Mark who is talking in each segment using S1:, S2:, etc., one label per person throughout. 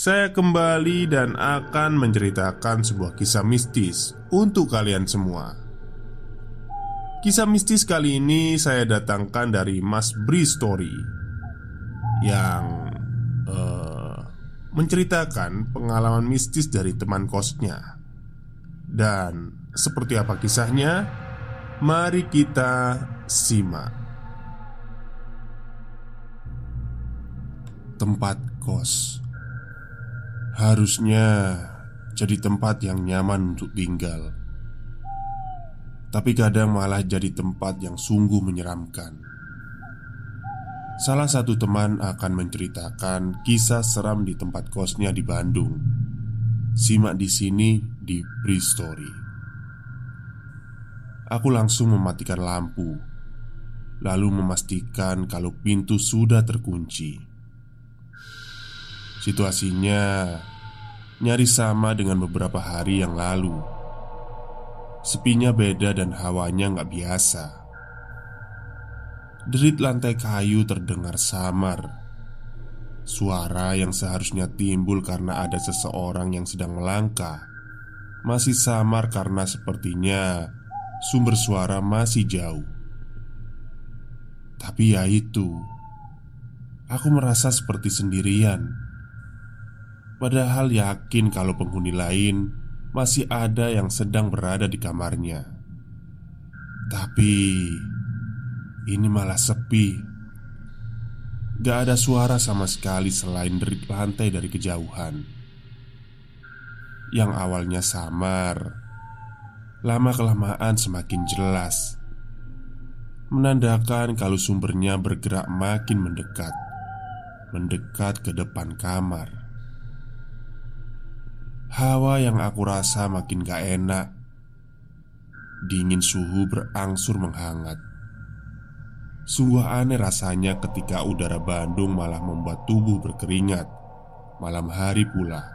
S1: saya kembali dan akan menceritakan sebuah kisah mistis untuk kalian semua. Kisah mistis kali ini saya datangkan dari Mas Bri Story yang uh, menceritakan pengalaman mistis dari teman kosnya. Dan seperti apa kisahnya? Mari kita simak. Tempat kos harusnya jadi tempat yang nyaman untuk tinggal, tapi kadang malah jadi tempat yang sungguh menyeramkan. Salah satu teman akan menceritakan kisah seram di tempat kosnya di Bandung. Simak di sini di Pre Story. Aku langsung mematikan lampu, lalu memastikan kalau pintu sudah terkunci. Situasinya nyaris sama dengan beberapa hari yang lalu. Sepinya beda dan hawanya nggak biasa. Derit lantai kayu terdengar samar. Suara yang seharusnya timbul karena ada seseorang yang sedang melangkah masih samar karena sepertinya sumber suara masih jauh. Tapi ya itu, aku merasa seperti sendirian Padahal yakin kalau penghuni lain masih ada yang sedang berada di kamarnya. Tapi ini malah sepi. Gak ada suara sama sekali selain derit lantai dari kejauhan. Yang awalnya samar, lama-kelamaan semakin jelas, menandakan kalau sumbernya bergerak makin mendekat, mendekat ke depan kamar. Hawa yang aku rasa makin gak enak. Dingin suhu berangsur menghangat. Sungguh aneh rasanya ketika udara Bandung malah membuat tubuh berkeringat. Malam hari pula.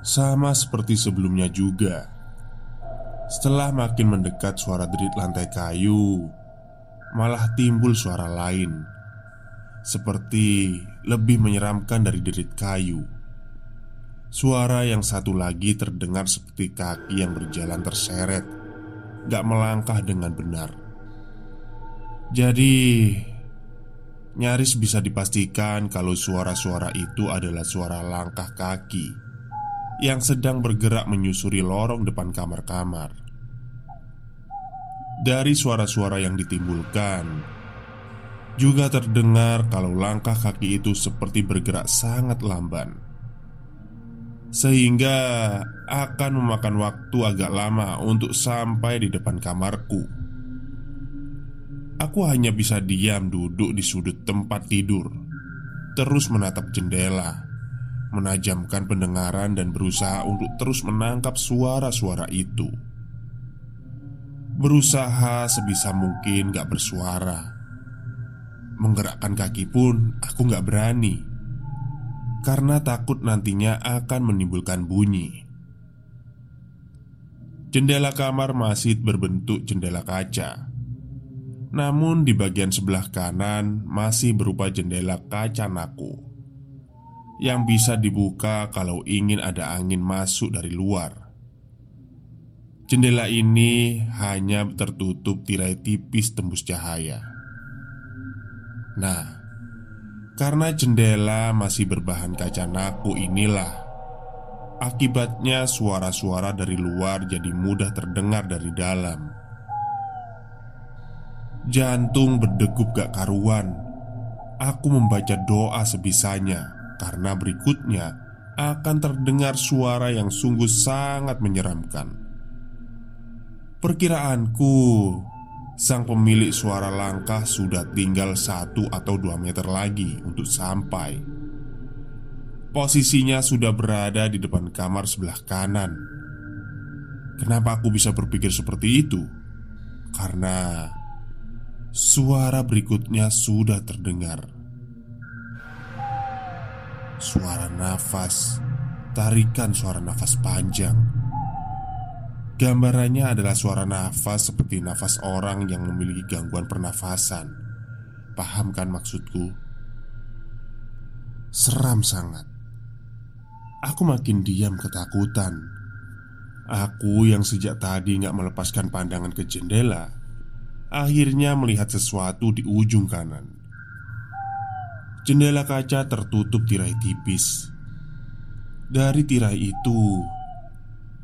S1: Sama seperti sebelumnya juga. Setelah makin mendekat suara derit lantai kayu Malah timbul suara lain. Seperti lebih menyeramkan dari derit kayu Suara yang satu lagi terdengar seperti kaki yang berjalan terseret Gak melangkah dengan benar. Jadi Nyaris bisa dipastikan kalau suara-suara itu adalah suara langkah kaki Yang sedang bergerak menyusuri lorong depan kamar-kamar. Dari suara-suara yang ditimbulkan Juga terdengar kalau langkah kaki itu seperti bergerak sangat lamban sehingga akan memakan waktu agak lama untuk sampai di depan kamarku. Aku hanya bisa diam duduk di sudut tempat tidur, terus menatap jendela, menajamkan pendengaran, dan berusaha untuk terus menangkap suara-suara itu. Berusaha sebisa mungkin gak bersuara, Menggerakkan kaki pun aku nggak berani Karena takut nantinya akan menimbulkan bunyi. Jendela kamar masih berbentuk jendela kaca. Namun di bagian sebelah kanan masih berupa jendela kaca naku Yang bisa dibuka kalau ingin ada angin masuk dari luar. Jendela ini hanya tertutup tirai tipis tembus cahaya. Nah, karena jendela masih berbahan kaca naku inilah. Akibatnya suara-suara dari luar jadi mudah terdengar dari dalam. Jantung berdegup gak karuan. Aku membaca doa sebisanya Karena berikutnya akan terdengar suara yang sungguh sangat menyeramkan. Perkiraanku Sang pemilik suara langkah sudah tinggal satu atau dua meter lagi untuk sampai. Posisinya sudah berada di depan kamar sebelah kanan. Kenapa aku bisa berpikir seperti itu? Karena Suara berikutnya sudah terdengar. Suara nafas Tarikan suara nafas panjang Gambarannya adalah suara nafas seperti nafas orang yang memiliki gangguan pernafasan. Paham kan maksudku? Seram sangat. Aku makin diam ketakutan. Aku yang sejak tadi nggak melepaskan pandangan ke jendela, akhirnya melihat sesuatu di ujung kanan. Jendela kaca tertutup tirai tipis. Dari tirai itu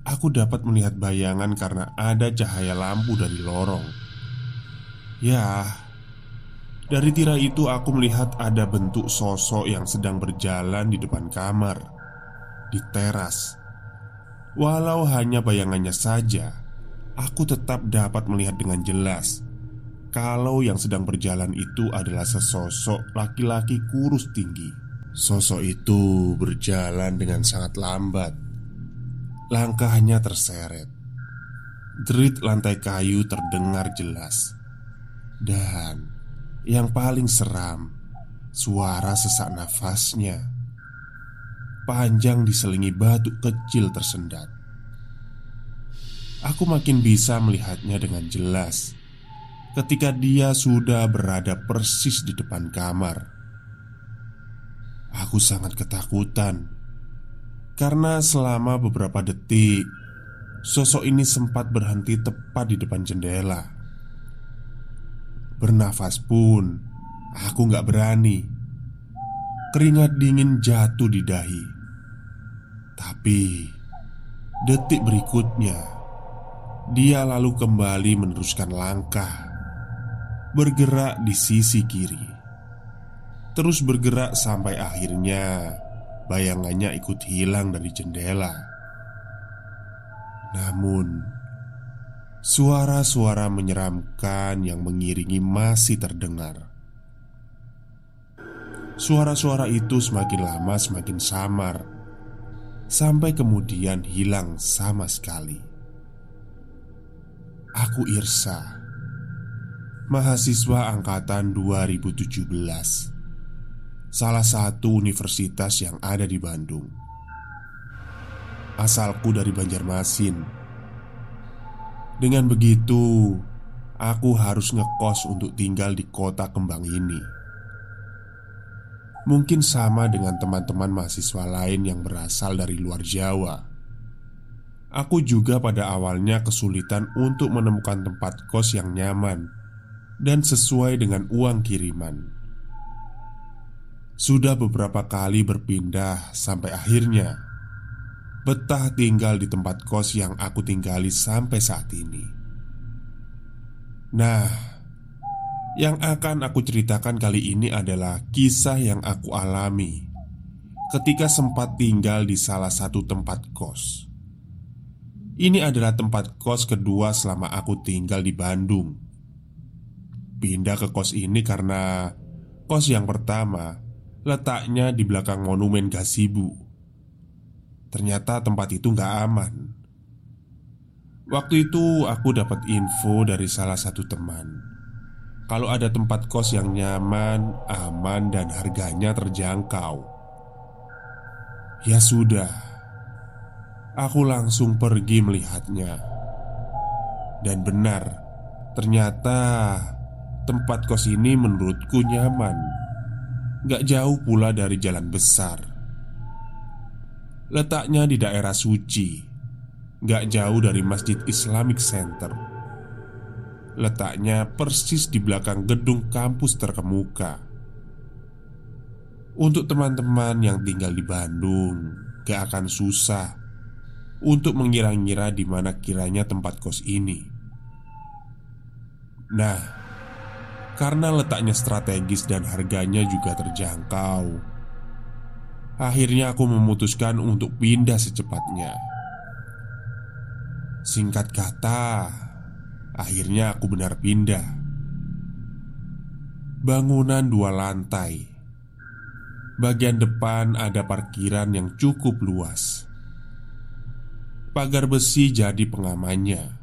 S1: Aku dapat melihat bayangan karena ada cahaya lampu dari lorong. Ya, dari tirai itu aku melihat ada bentuk sosok yang sedang berjalan di depan kamar, di teras. Walau hanya bayangannya saja, aku tetap dapat melihat dengan jelas kalau yang sedang berjalan itu adalah sesosok laki-laki kurus tinggi. Sosok itu berjalan dengan sangat lambat Langkahnya terseret. Derit lantai kayu terdengar jelas. Dan yang paling seram Suara sesak nafasnya Panjang diselingi batu kecil tersendat. Aku makin bisa melihatnya dengan jelas Ketika dia sudah berada persis di depan kamar. Aku sangat ketakutan karena selama beberapa detik Sosok ini sempat berhenti tepat di depan jendela. Bernafas pun Aku gak berani. Keringat dingin jatuh di dahi. Tapi Detik berikutnya Dia lalu kembali meneruskan langkah. Bergerak di sisi kiri. Terus bergerak sampai akhirnya Bayangannya ikut hilang dari jendela. Namun Suara-suara menyeramkan yang mengiringi masih terdengar. Suara-suara itu semakin lama semakin samar Sampai kemudian hilang sama sekali. Aku Irsa Mahasiswa angkatan 2017 salah satu universitas yang ada di Bandung. Asalku dari Banjarmasin. Dengan begitu, aku harus ngekos untuk tinggal di kota kembang ini. Mungkin sama dengan teman-teman mahasiswa lain yang berasal dari luar Jawa. Aku juga pada awalnya kesulitan untuk menemukan tempat kos yang nyaman dan sesuai dengan uang kiriman. Sudah beberapa kali berpindah sampai akhirnya betah tinggal di tempat kos yang aku tinggali sampai saat ini. Nah, yang akan aku ceritakan kali ini adalah kisah yang aku alami ketika sempat tinggal di salah satu tempat kos. Ini adalah tempat kos kedua selama aku tinggal di Bandung. Pindah ke kos ini karena kos yang pertama Letaknya di belakang monumen gasibu Ternyata tempat itu nggak aman. Waktu itu aku dapat info dari salah satu teman. Kalau ada tempat kos yang nyaman, aman, dan harganya terjangkau. Ya sudah, aku langsung pergi melihatnya, dan benar, ternyata tempat kos ini menurutku nyaman, gak jauh pula dari jalan besar. Letaknya di daerah suci, gak jauh dari Masjid Islamic Center. Letaknya persis di belakang gedung kampus terkemuka. Untuk teman-teman yang tinggal di Bandung Gak akan susah Untuk mengira-ngira di mana kiranya tempat kos ini. Nah Karena letaknya strategis dan harganya juga terjangkau. Akhirnya aku memutuskan untuk pindah secepatnya. Singkat kata, Akhirnya aku benar pindah. Bangunan dua lantai. Bagian depan ada parkiran yang cukup luas. Pagar besi jadi pengamannya.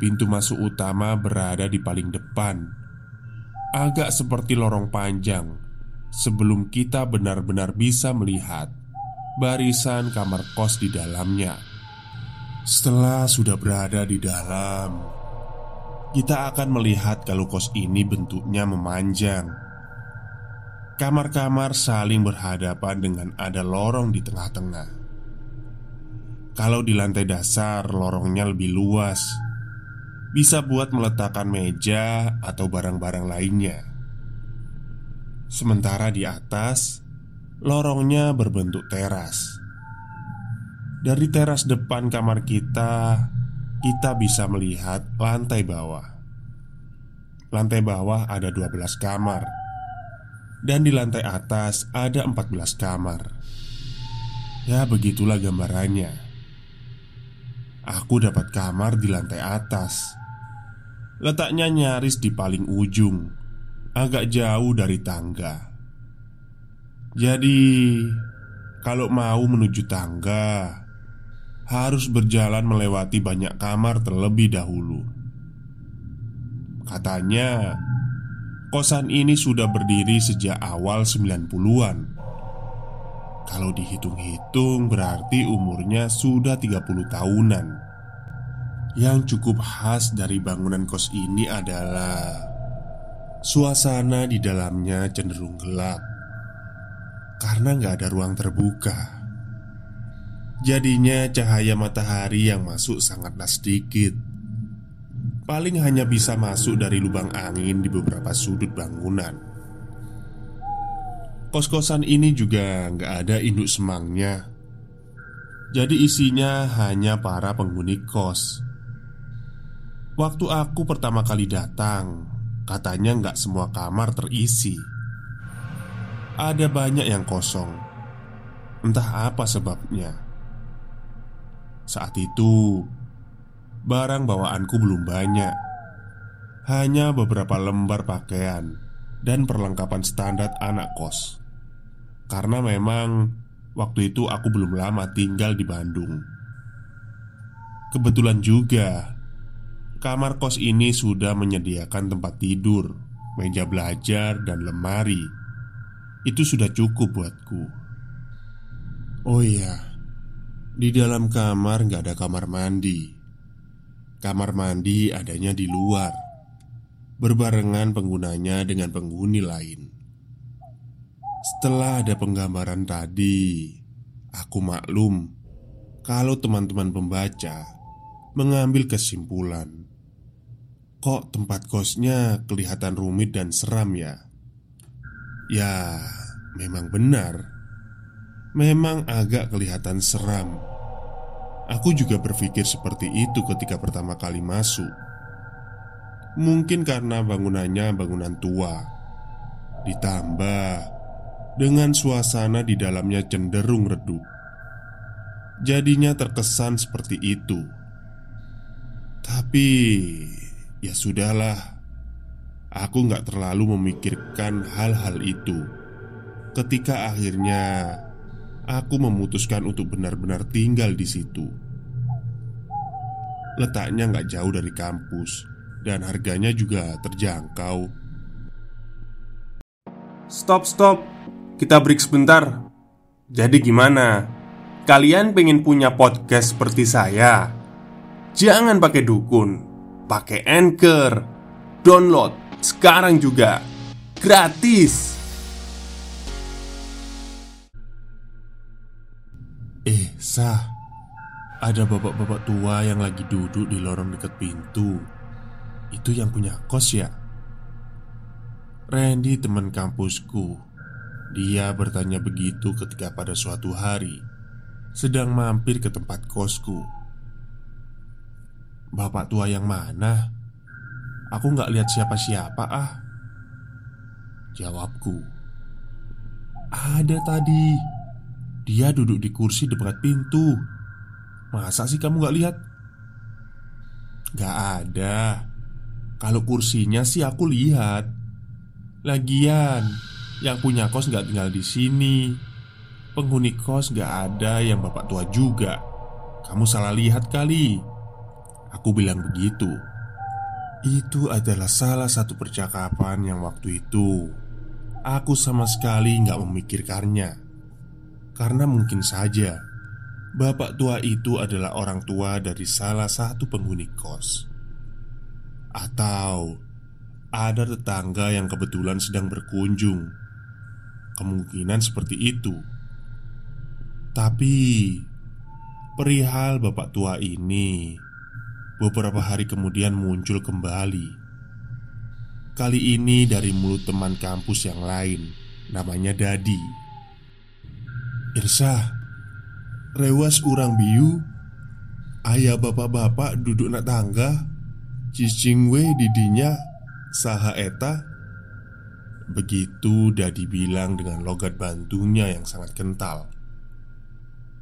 S1: Pintu masuk utama berada di paling depan Agak seperti lorong panjang Sebelum kita benar-benar bisa melihat Barisan kamar kos di dalamnya setelah sudah berada di dalam, kita akan melihat kalau kos ini bentuknya memanjang. Kamar-kamar saling berhadapan dengan ada lorong di tengah-tengah. Kalau di lantai dasar, lorongnya lebih luas, bisa buat meletakkan meja atau barang-barang lainnya. Sementara di atas, lorongnya berbentuk teras dari teras depan kamar kita, kita bisa melihat lantai bawah. Lantai bawah ada 12 kamar Dan di lantai atas ada 14 kamar Ya begitulah gambarannya Aku dapat kamar di lantai atas Letaknya nyaris di paling ujung Agak jauh dari tangga Jadi Kalau mau menuju tangga harus berjalan melewati banyak kamar terlebih dahulu. Katanya, kosan ini sudah berdiri sejak awal 90-an. Kalau dihitung-hitung berarti umurnya sudah 30 tahunan. Yang cukup khas dari bangunan kos ini adalah suasana di dalamnya cenderung gelap karena nggak ada ruang terbuka. Jadinya cahaya matahari yang masuk sangatlah sedikit. Paling hanya bisa masuk dari lubang angin di beberapa sudut bangunan. Kos-kosan ini juga nggak ada induk semangnya. Jadi isinya hanya para penghuni kos Waktu aku pertama kali datang Katanya nggak semua kamar terisi Ada banyak yang kosong Entah apa sebabnya saat itu, barang bawaanku belum banyak, hanya beberapa lembar pakaian dan perlengkapan standar anak kos. Karena memang waktu itu aku belum lama tinggal di Bandung. Kebetulan juga, kamar kos ini sudah menyediakan tempat tidur, meja belajar, dan lemari. Itu sudah cukup buatku. Oh iya, di dalam kamar nggak ada kamar mandi. Kamar mandi adanya di luar, berbarengan penggunanya dengan penghuni lain. Setelah ada penggambaran tadi, aku maklum kalau teman-teman pembaca mengambil kesimpulan, kok tempat kosnya kelihatan rumit dan seram ya? Ya, memang benar memang agak kelihatan seram. Aku juga berpikir seperti itu ketika pertama kali masuk. Mungkin karena bangunannya bangunan tua, ditambah dengan suasana di dalamnya cenderung redup. Jadinya terkesan seperti itu. Tapi ya sudahlah, aku nggak terlalu memikirkan hal-hal itu. Ketika akhirnya aku memutuskan untuk benar-benar tinggal di situ. Letaknya nggak jauh dari kampus, dan harganya juga terjangkau.
S2: Stop, stop. Kita break sebentar. Jadi gimana? Kalian pengen punya podcast seperti saya? Jangan pakai dukun, pakai Anchor. Download sekarang juga. Gratis.
S1: Eh, sah. Ada bapak-bapak tua yang lagi duduk di lorong dekat pintu. Itu yang punya kos ya? Randy teman kampusku. Dia bertanya begitu ketika pada suatu hari sedang mampir ke tempat kosku. Bapak tua yang mana? Aku nggak lihat siapa-siapa ah. Jawabku. Ada tadi. Dia duduk di kursi dekat pintu. Masa sih kamu gak lihat? Gak ada. Kalau kursinya sih aku lihat. Lagian, yang punya kos gak tinggal di sini. Penghuni kos gak ada yang bapak tua juga. Kamu salah lihat kali. Aku bilang begitu. Itu adalah salah satu percakapan yang waktu itu aku sama sekali nggak memikirkannya. Karena mungkin saja bapak tua itu adalah orang tua dari salah satu penghuni kos, atau ada tetangga yang kebetulan sedang berkunjung. Kemungkinan seperti itu, tapi perihal bapak tua ini beberapa hari kemudian muncul kembali. Kali ini dari mulut teman kampus yang lain, namanya Dadi. Irsa Rewas urang biu. Ayah bapak-bapak duduk nak tangga. Cicing we didinya Saha eta. Begitu Dadi bilang dengan logat bantunya yang sangat kental.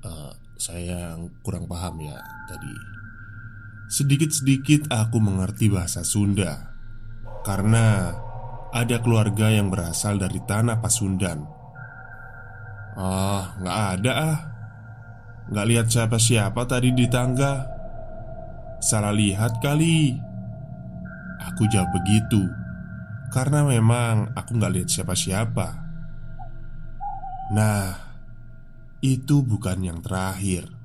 S1: Uh, Saya kurang paham ya tadi Sedikit-sedikit aku mengerti bahasa Sunda. Karena ada keluarga yang berasal dari tanah Pasundan. Ah, nggak ada ah. Nggak lihat siapa-siapa tadi di tangga. Salah lihat kali. Aku jawab begitu. Karena memang aku nggak lihat siapa-siapa. Nah Itu bukan yang terakhir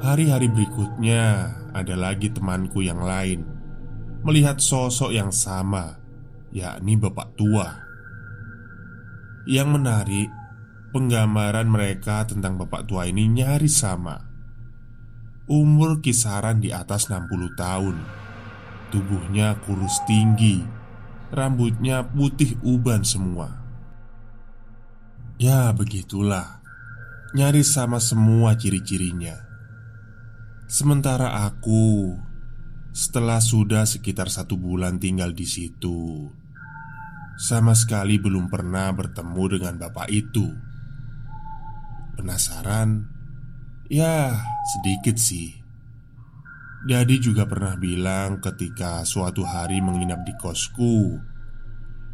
S1: Hari-hari berikutnya Ada lagi temanku yang lain Melihat sosok yang sama Yakni bapak tua yang menarik, penggambaran mereka tentang bapak tua ini nyaris sama. Umur kisaran di atas 60 tahun. Tubuhnya kurus tinggi, rambutnya putih uban semua. Ya, begitulah. Nyaris sama semua ciri-cirinya. Sementara aku setelah sudah sekitar satu bulan tinggal di situ, sama sekali belum pernah bertemu dengan bapak itu. Penasaran? Ya, sedikit sih. Dadi juga pernah bilang ketika suatu hari menginap di kosku,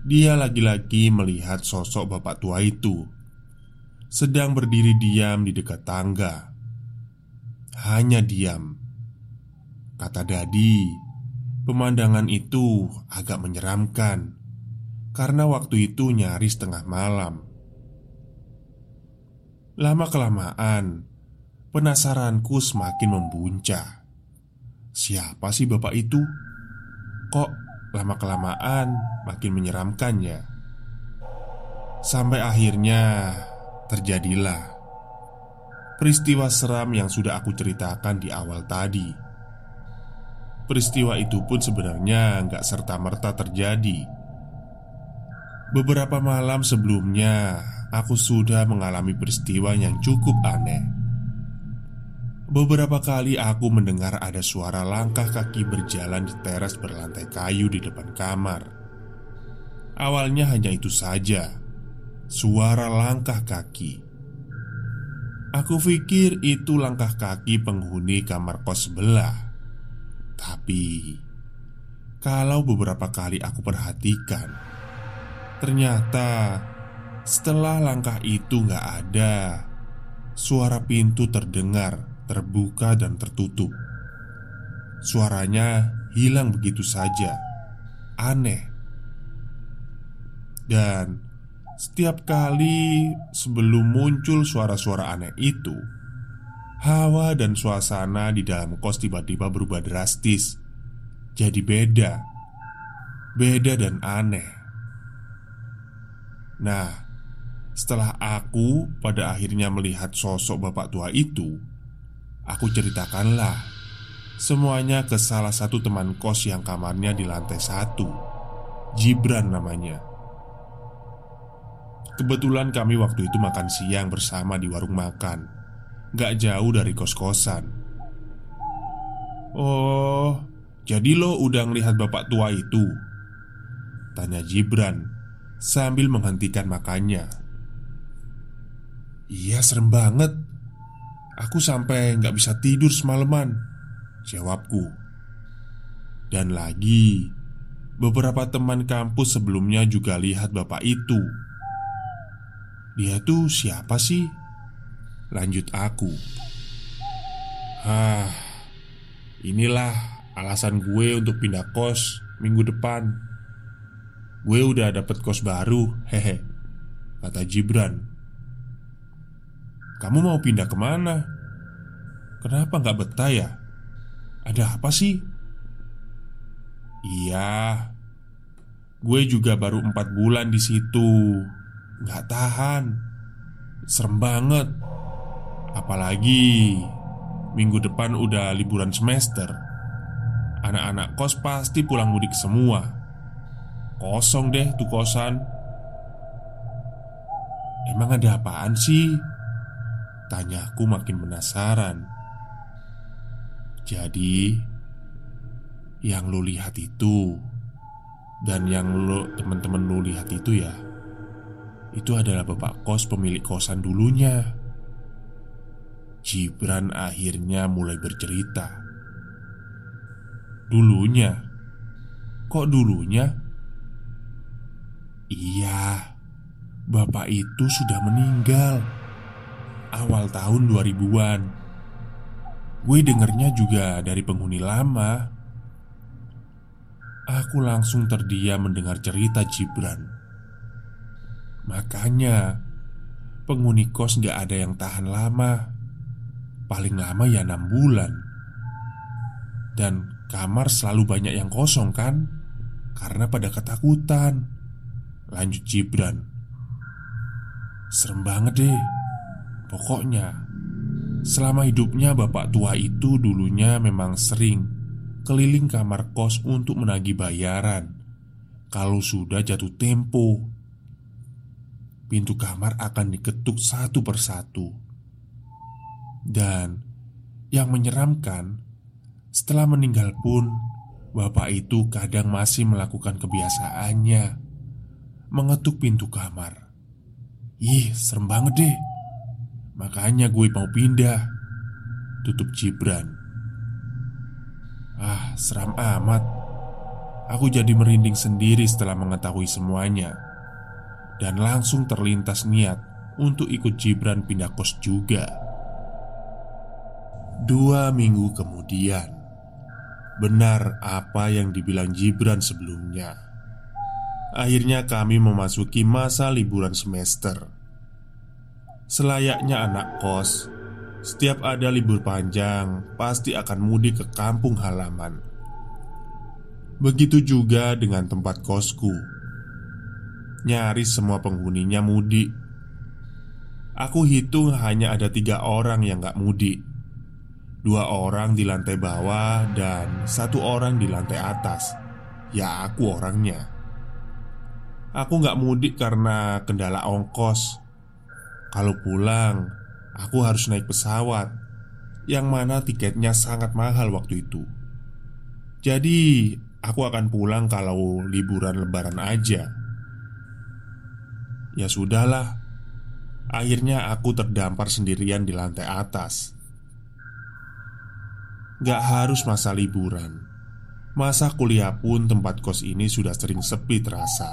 S1: dia lagi-lagi melihat sosok bapak tua itu sedang berdiri diam di dekat tangga. Hanya diam. Kata Dadi, pemandangan itu agak menyeramkan karena waktu itu nyaris tengah malam. Lama-kelamaan, penasaranku semakin membuncah. Siapa sih bapak itu? Kok lama-kelamaan makin menyeramkannya? Sampai akhirnya terjadilah peristiwa seram yang sudah aku ceritakan di awal tadi. Peristiwa itu pun sebenarnya nggak serta-merta terjadi Beberapa malam sebelumnya, aku sudah mengalami peristiwa yang cukup aneh. Beberapa kali aku mendengar ada suara langkah kaki berjalan di teras berlantai kayu di depan kamar. Awalnya hanya itu saja, suara langkah kaki. Aku pikir itu langkah kaki penghuni kamar kos sebelah. Tapi, kalau beberapa kali aku perhatikan, Ternyata setelah langkah itu gak ada Suara pintu terdengar, terbuka dan tertutup Suaranya hilang begitu saja. Aneh. Dan setiap kali sebelum muncul suara-suara aneh itu, hawa dan suasana di dalam kos tiba-tiba berubah drastis. Jadi beda. Beda dan aneh. Nah, setelah aku pada akhirnya melihat sosok bapak tua itu, aku ceritakanlah semuanya ke salah satu teman kos yang kamarnya di lantai satu. Jibran namanya. Kebetulan kami waktu itu makan siang bersama di warung makan. Gak jauh dari kos-kosan. Oh, jadi lo udah ngelihat bapak tua itu? Tanya Jibran Sambil menghentikan makannya. Iya serem banget. Aku sampai gak bisa tidur semalaman Jawabku. Dan lagi Beberapa teman kampus sebelumnya juga lihat bapak itu dia tuh siapa sih? Lanjut aku Hah Inilah alasan gue untuk pindah kos minggu depan Gue udah dapet kos baru Hehe Kata Jibran Kamu mau pindah ke mana? Kenapa nggak betah ya? Ada apa sih? Iya Gue juga baru empat bulan di situ Gak tahan. Serem banget. Apalagi Minggu depan udah liburan semester. Anak-anak kos pasti pulang mudik semua. Kosong deh tuh kosan. Emang ada apaan sih? Tanyaku makin penasaran. Jadi Yang lu lihat itu Dan yang lu teman-teman lu lihat itu ya itu adalah bapak kos pemilik kosan dulunya. Gibran akhirnya mulai bercerita. Dulunya, kok dulunya? Iya, bapak itu sudah meninggal awal tahun 2000-an. Gue dengernya juga dari penghuni lama. Aku langsung terdiam mendengar cerita Gibran. Makanya Penghuni kos gak ada yang tahan lama. Paling lama ya 6 bulan. Dan kamar selalu banyak yang kosong kan? Karena pada ketakutan. Lanjut Gibran. Serem banget deh. Pokoknya Selama hidupnya bapak tua itu dulunya memang sering Keliling kamar kos untuk menagih bayaran. Kalau sudah jatuh tempo pintu kamar akan diketuk satu persatu. Dan yang menyeramkan, setelah meninggal pun, bapak itu kadang masih melakukan kebiasaannya, mengetuk pintu kamar. Ih, serem banget deh. Makanya gue mau pindah. Tutup Gibran. Ah, seram amat. Aku jadi merinding sendiri setelah mengetahui semuanya dan langsung terlintas niat untuk ikut Jibran pindah kos juga. Dua minggu kemudian, benar apa yang dibilang Jibran sebelumnya. Akhirnya kami memasuki masa liburan semester. Selayaknya anak kos, setiap ada libur panjang, pasti akan mudik ke kampung halaman. Begitu juga dengan tempat kosku Nyaris semua penghuninya mudik Aku hitung hanya ada tiga orang yang gak mudik Dua orang di lantai bawah dan satu orang di lantai atas. Ya aku orangnya. Aku gak mudik karena kendala ongkos. Kalau pulang Aku harus naik pesawat Yang mana tiketnya sangat mahal waktu itu. Jadi aku akan pulang kalau liburan lebaran aja Ya sudahlah. Akhirnya aku terdampar sendirian di lantai atas. Gak harus masa liburan. Masa kuliah pun tempat kos ini sudah sering sepi terasa.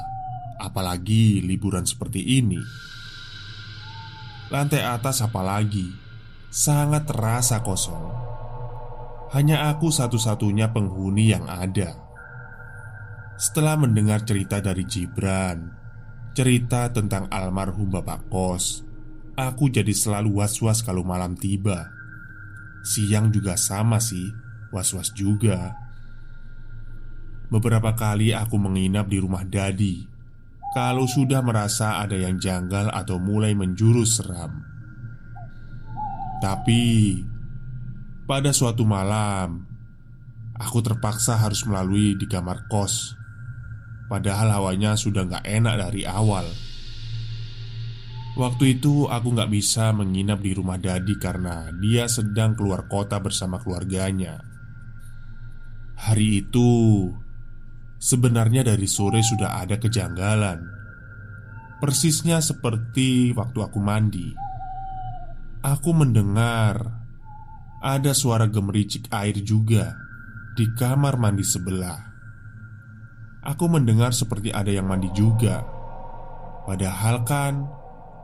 S1: Apalagi liburan seperti ini. Lantai atas apalagi? Sangat terasa kosong. Hanya aku satu-satunya penghuni yang ada. Setelah mendengar cerita dari Gibran, cerita tentang almarhum Bapak Kos, aku jadi selalu was-was kalau malam tiba. Siang juga sama sih, was-was juga. Beberapa kali aku menginap di rumah Dadi. Kalau sudah merasa ada yang janggal atau mulai menjurus seram, tapi pada suatu malam, aku terpaksa harus melalui di kamar kos. Padahal hawanya sudah gak enak dari awal. Waktu itu aku gak bisa menginap di rumah Dadi karena dia sedang keluar kota bersama keluarganya. Hari itu sebenarnya dari sore sudah ada kejanggalan. Persisnya seperti waktu aku mandi. Aku mendengar ada suara gemericik air juga di kamar mandi sebelah. Aku mendengar seperti ada yang mandi juga, padahal kan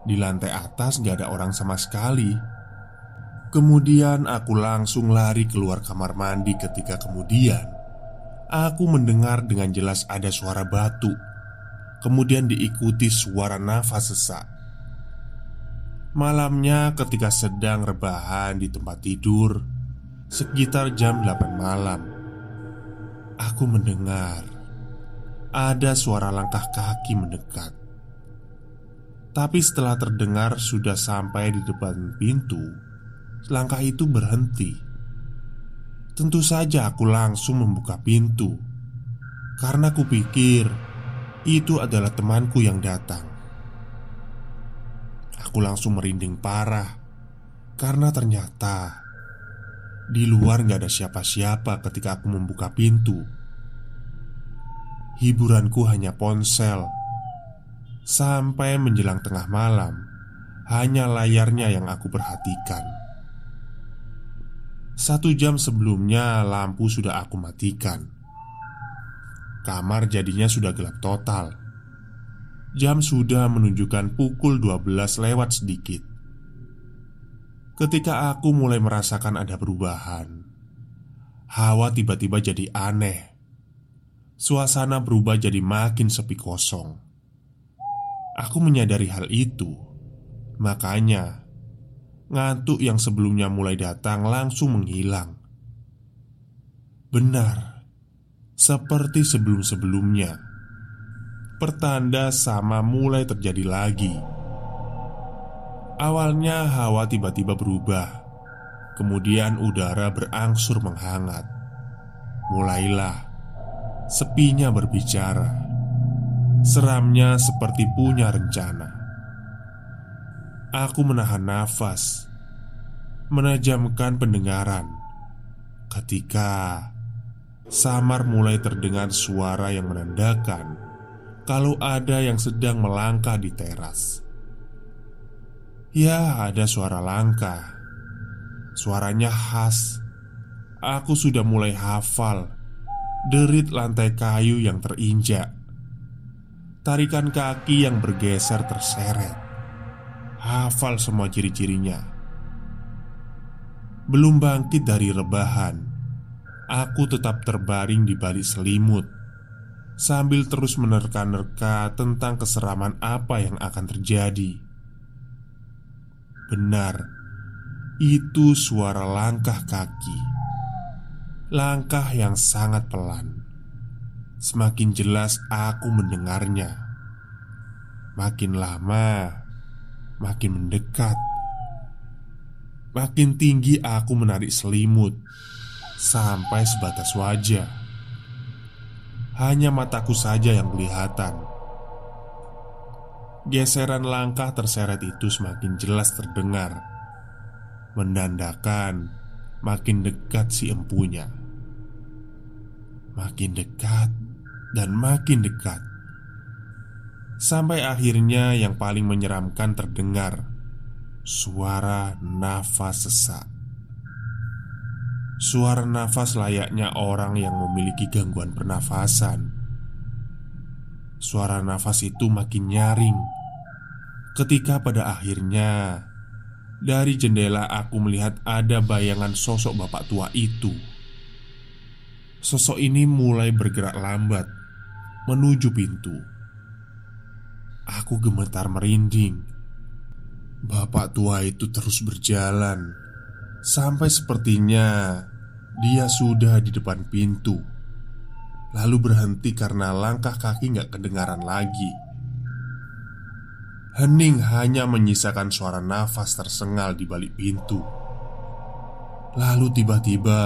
S1: di lantai atas gak ada orang sama sekali. Kemudian aku langsung lari keluar kamar mandi ketika kemudian Aku mendengar dengan jelas ada suara batu. Kemudian diikuti suara nafas sesak. Malamnya ketika sedang rebahan di tempat tidur Sekitar jam 8 malam Aku mendengar Ada suara langkah kaki mendekat. Tapi setelah terdengar sudah sampai di depan pintu Langkah itu berhenti. Tentu saja aku langsung membuka pintu Karena kupikir Itu adalah temanku yang datang. Aku langsung merinding parah Karena ternyata Di luar gak ada siapa-siapa ketika aku membuka pintu Hiburanku hanya ponsel. Sampai menjelang tengah malam Hanya layarnya yang aku perhatikan. Satu jam sebelumnya lampu sudah aku matikan. Kamar jadinya sudah gelap total. Jam sudah menunjukkan pukul 12 lewat sedikit. Ketika aku mulai merasakan ada perubahan Hawa tiba-tiba jadi aneh Suasana berubah jadi makin sepi kosong Aku menyadari hal itu Makanya Ngantuk yang sebelumnya mulai datang langsung menghilang Benar Seperti sebelum-sebelumnya pertanda sama mulai terjadi lagi. Awalnya hawa tiba-tiba berubah, kemudian udara berangsur menghangat. Mulailah sepinya berbicara, seramnya seperti punya rencana. Aku menahan nafas, menajamkan pendengaran ketika samar mulai terdengar suara yang menandakan kalau ada yang sedang melangkah di teras. Ya, ada suara langkah. Suaranya khas. Aku sudah mulai hafal derit lantai kayu yang terinjak, tarikan kaki yang bergeser terseret. Hafal semua ciri-cirinya. Belum bangkit dari rebahan, aku tetap terbaring di balik selimut sambil terus menerka-nerka tentang keseraman apa yang akan terjadi. Benar, itu suara langkah kaki, langkah yang sangat pelan. Semakin jelas aku mendengarnya. Makin lama, makin mendekat. Makin tinggi aku menarik selimut sampai sebatas wajah. Hanya mataku saja yang kelihatan Geseran langkah terseret itu semakin jelas terdengar Menandakan makin dekat si empunya Makin dekat dan makin dekat. Sampai akhirnya yang paling menyeramkan terdengar Suara nafas sesak. Suara nafas layaknya orang yang memiliki gangguan pernafasan. Suara nafas itu makin nyaring. Ketika pada akhirnya dari jendela aku melihat ada bayangan sosok bapak tua itu Sosok ini mulai bergerak lambat menuju pintu. Aku gemetar merinding. Bapak tua itu terus berjalan sampai sepertinya dia sudah di depan pintu. Lalu berhenti karena langkah kaki nggak kedengaran lagi. Hening hanya menyisakan suara nafas tersengal di balik pintu. Lalu tiba-tiba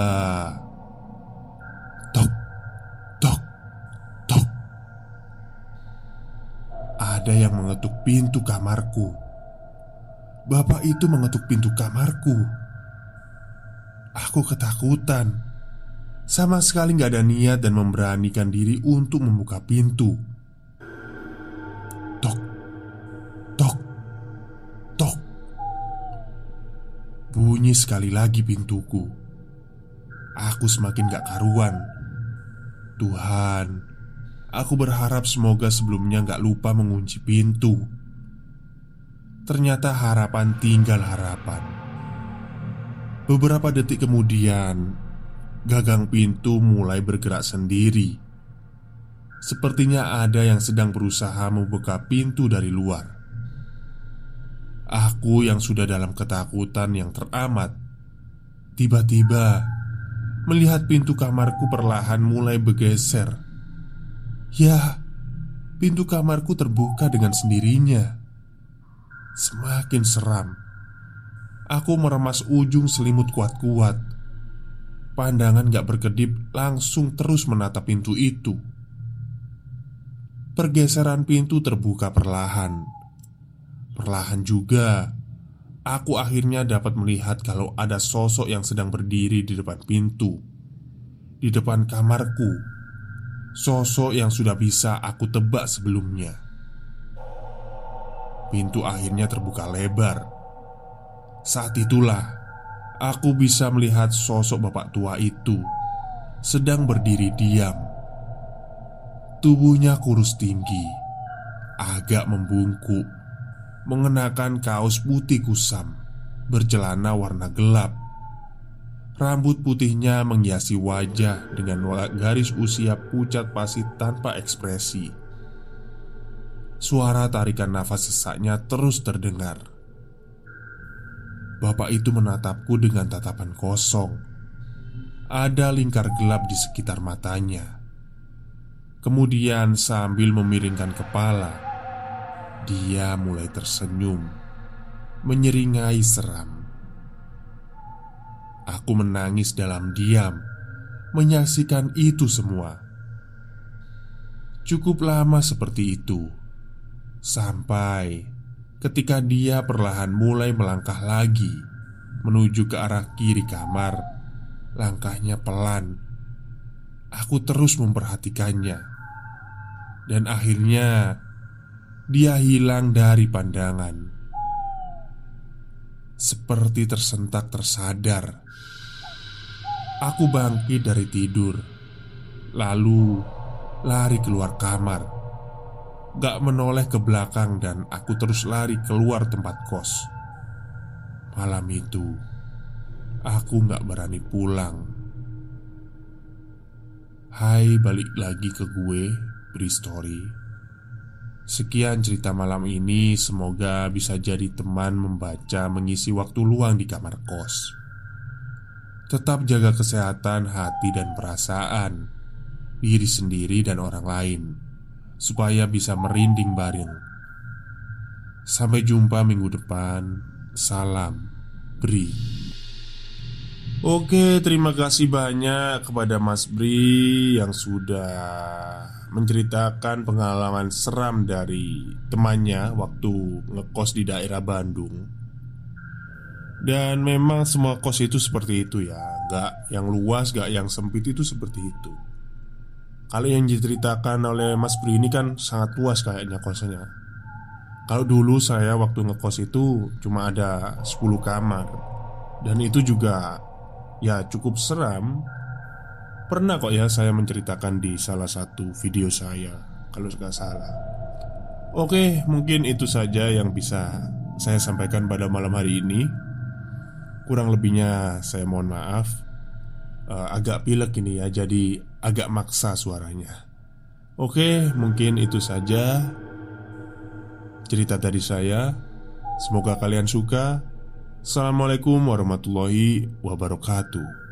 S1: Ada yang mengetuk pintu kamarku. Bapak itu mengetuk pintu kamarku. Aku ketakutan. Sama sekali gak ada niat dan memberanikan diri untuk membuka pintu. Bunyi sekali lagi pintuku. Aku semakin gak karuan. Tuhan Aku berharap semoga sebelumnya gak lupa mengunci pintu. Ternyata harapan tinggal harapan. Beberapa detik kemudian Gagang pintu mulai bergerak sendiri. Sepertinya ada yang sedang berusaha membuka pintu dari luar. Aku yang sudah dalam ketakutan yang teramat Tiba-tiba Melihat pintu kamarku perlahan mulai bergeser Ya Pintu kamarku terbuka dengan sendirinya. Semakin seram. Aku meremas ujung selimut kuat-kuat. Pandangan gak berkedip langsung terus menatap pintu itu. Pergeseran pintu terbuka perlahan. Perlahan juga, aku akhirnya dapat melihat kalau ada sosok yang sedang berdiri di depan pintu, di depan kamarku. Sosok yang sudah bisa aku tebak sebelumnya. Pintu akhirnya terbuka lebar. Saat itulah aku bisa melihat sosok bapak tua itu sedang berdiri diam. Tubuhnya kurus tinggi, agak membungkuk mengenakan kaos putih kusam, bercelana warna gelap. Rambut putihnya menghiasi wajah dengan garis usia pucat pasi tanpa ekspresi. Suara tarikan nafas sesaknya terus terdengar. Bapak itu menatapku dengan tatapan kosong. Ada lingkar gelap di sekitar matanya. Kemudian, sambil memiringkan kepala, dia mulai tersenyum, menyeringai seram. Aku menangis dalam diam, menyaksikan itu semua. Cukup lama seperti itu, sampai ketika dia perlahan mulai melangkah lagi menuju ke arah kiri kamar. Langkahnya pelan. Aku terus memperhatikannya, dan akhirnya dia hilang dari pandangan. Seperti tersentak tersadar, aku bangkit dari tidur, lalu lari keluar kamar. Gak menoleh ke belakang, dan aku terus lari keluar tempat kos. Malam itu, aku gak berani pulang. Hai, balik lagi ke gue, beri story. Sekian cerita malam ini, semoga bisa jadi teman membaca mengisi waktu luang di kamar kos. Tetap jaga kesehatan hati dan perasaan diri sendiri dan orang lain, supaya bisa merinding bareng. Sampai jumpa minggu depan. Salam, Bri. Oke, terima kasih banyak kepada Mas Bri yang sudah menceritakan pengalaman seram dari temannya waktu ngekos di daerah Bandung Dan memang semua kos itu seperti itu ya. Gak yang luas, gak yang sempit itu seperti itu. Kalau yang diceritakan oleh Mas Bri ini kan sangat luas kayaknya kosnya. Kalau dulu saya waktu ngekos itu cuma ada 10 kamar. Dan itu juga ya cukup seram. Pernah kok ya saya menceritakan di salah satu video saya Kalau nggak salah. Oke mungkin itu saja yang bisa saya sampaikan pada malam hari ini Kurang lebihnya saya mohon maaf uh, agak pilek ini ya, jadi agak maksa suaranya. Oke, mungkin itu saja cerita dari saya. Semoga kalian suka. Assalamualaikum warahmatullahi wabarakatuh.